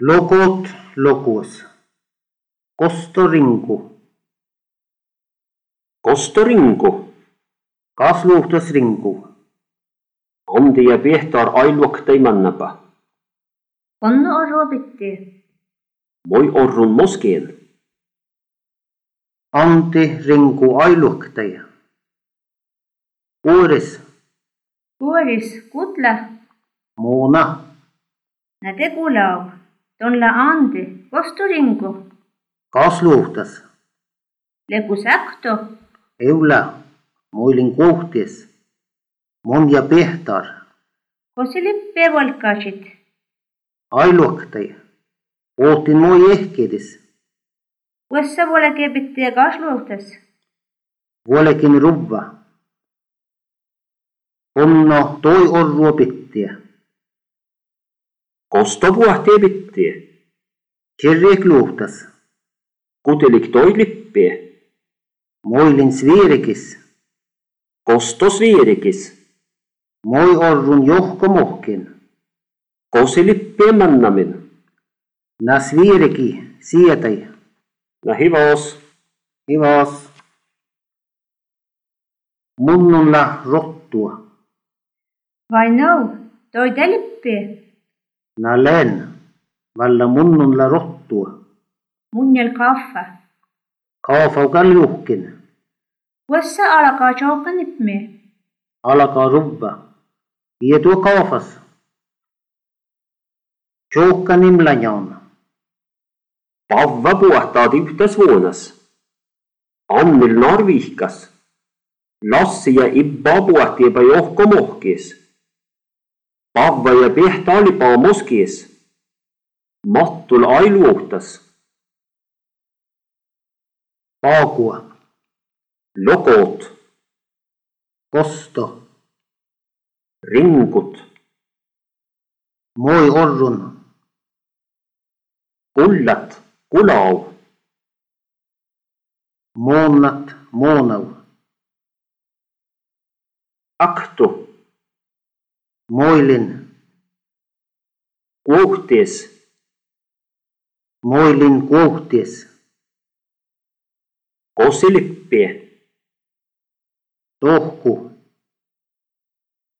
Logot logos. Kostoringu. Kostoringu, Kasluhtusringu. Andi ja Pihtar ailuoktai mannapa. Onno orrobitti. Moi orrun moskeen. Anti ringu ailuhtaja. Uuris Kuuris kutla. Moona. Na tegulau. Tonla andi. Kosturingu. Kasluhtas. Leku sakto. Eula. Moilin kuhtis. Mon ja Pihtar. Kosilippe volkasit. Ailuhtaja. Ootin moi ehkidis. Uessa vuole kepitti ja kasluhtas. Vuolekin ruvva. Onno toi orruo pittiä. Kosto vuohtee pittiä. Kirjek luhtas. Kutelik toi lippee. Moilin sviirikis. Kosto sviirikis. Moi orrun johko mohkin. Kosi lippee mannamin. Na sviiriki sietäj. Na hivos. Hivas. Munnulla rottua. Vai no. Toi telippi. Nalen. Valla munnun la rottua. Munnel Kaffa Kaafa kaljuhkin. Vessa alkaa chaukan ipme. Alkaa rubba. Ietu kaafas. Chaukan imlanjaana. Pavva puhtaa tyhtä suunas. Annil narvihkas. Lassi ja Ibba puhti johko mohkis. Pavva ja Pihta olipa moskis. Mattul ailuuhtas. Paakua. Logot, Kosto. ringut, Moi orrun. kullat, kulau, Moonnat moonau. aktu, Moilin. kuuhtis, Moilin kuuhtis. kosilippi, Tohku.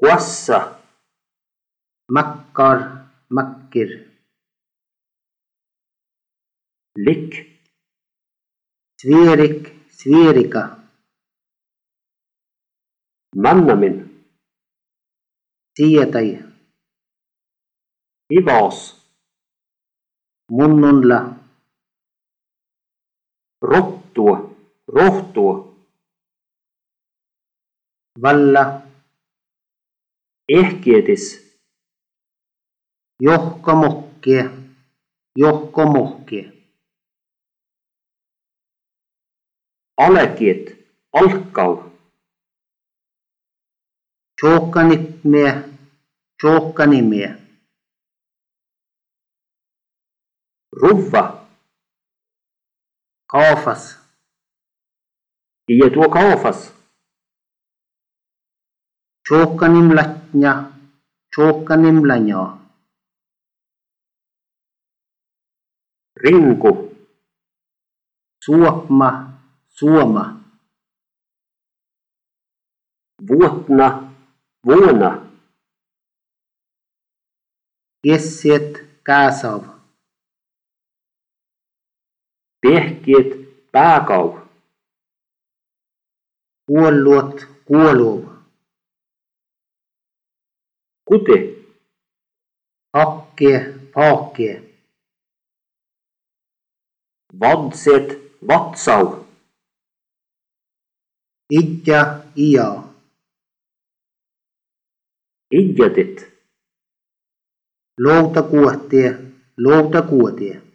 kuassa, Makkar. Makkir. lik, Svierik. Svierika. mannamin, Sietäj. hivas, Munnunla. rottua, rohtua, Valla. ehkietis. Johko mohkie. alekiet, alkau, Joukkanipmiä. csókkanimia. Ruffa. Kaofasz. Ilyet volt kaofasz. Csókkanim latnya. Csókkanim lanya. Rinku. Suoma. Suoma. Vuotna. Vuona. Vuotna. Esset Kasov Behket Paakov Kuollut Kuolov Kute Hakke Paakke Vatset Vatsau Idja Ia Idjatit Louta Kuohtie, Louta Kuotie.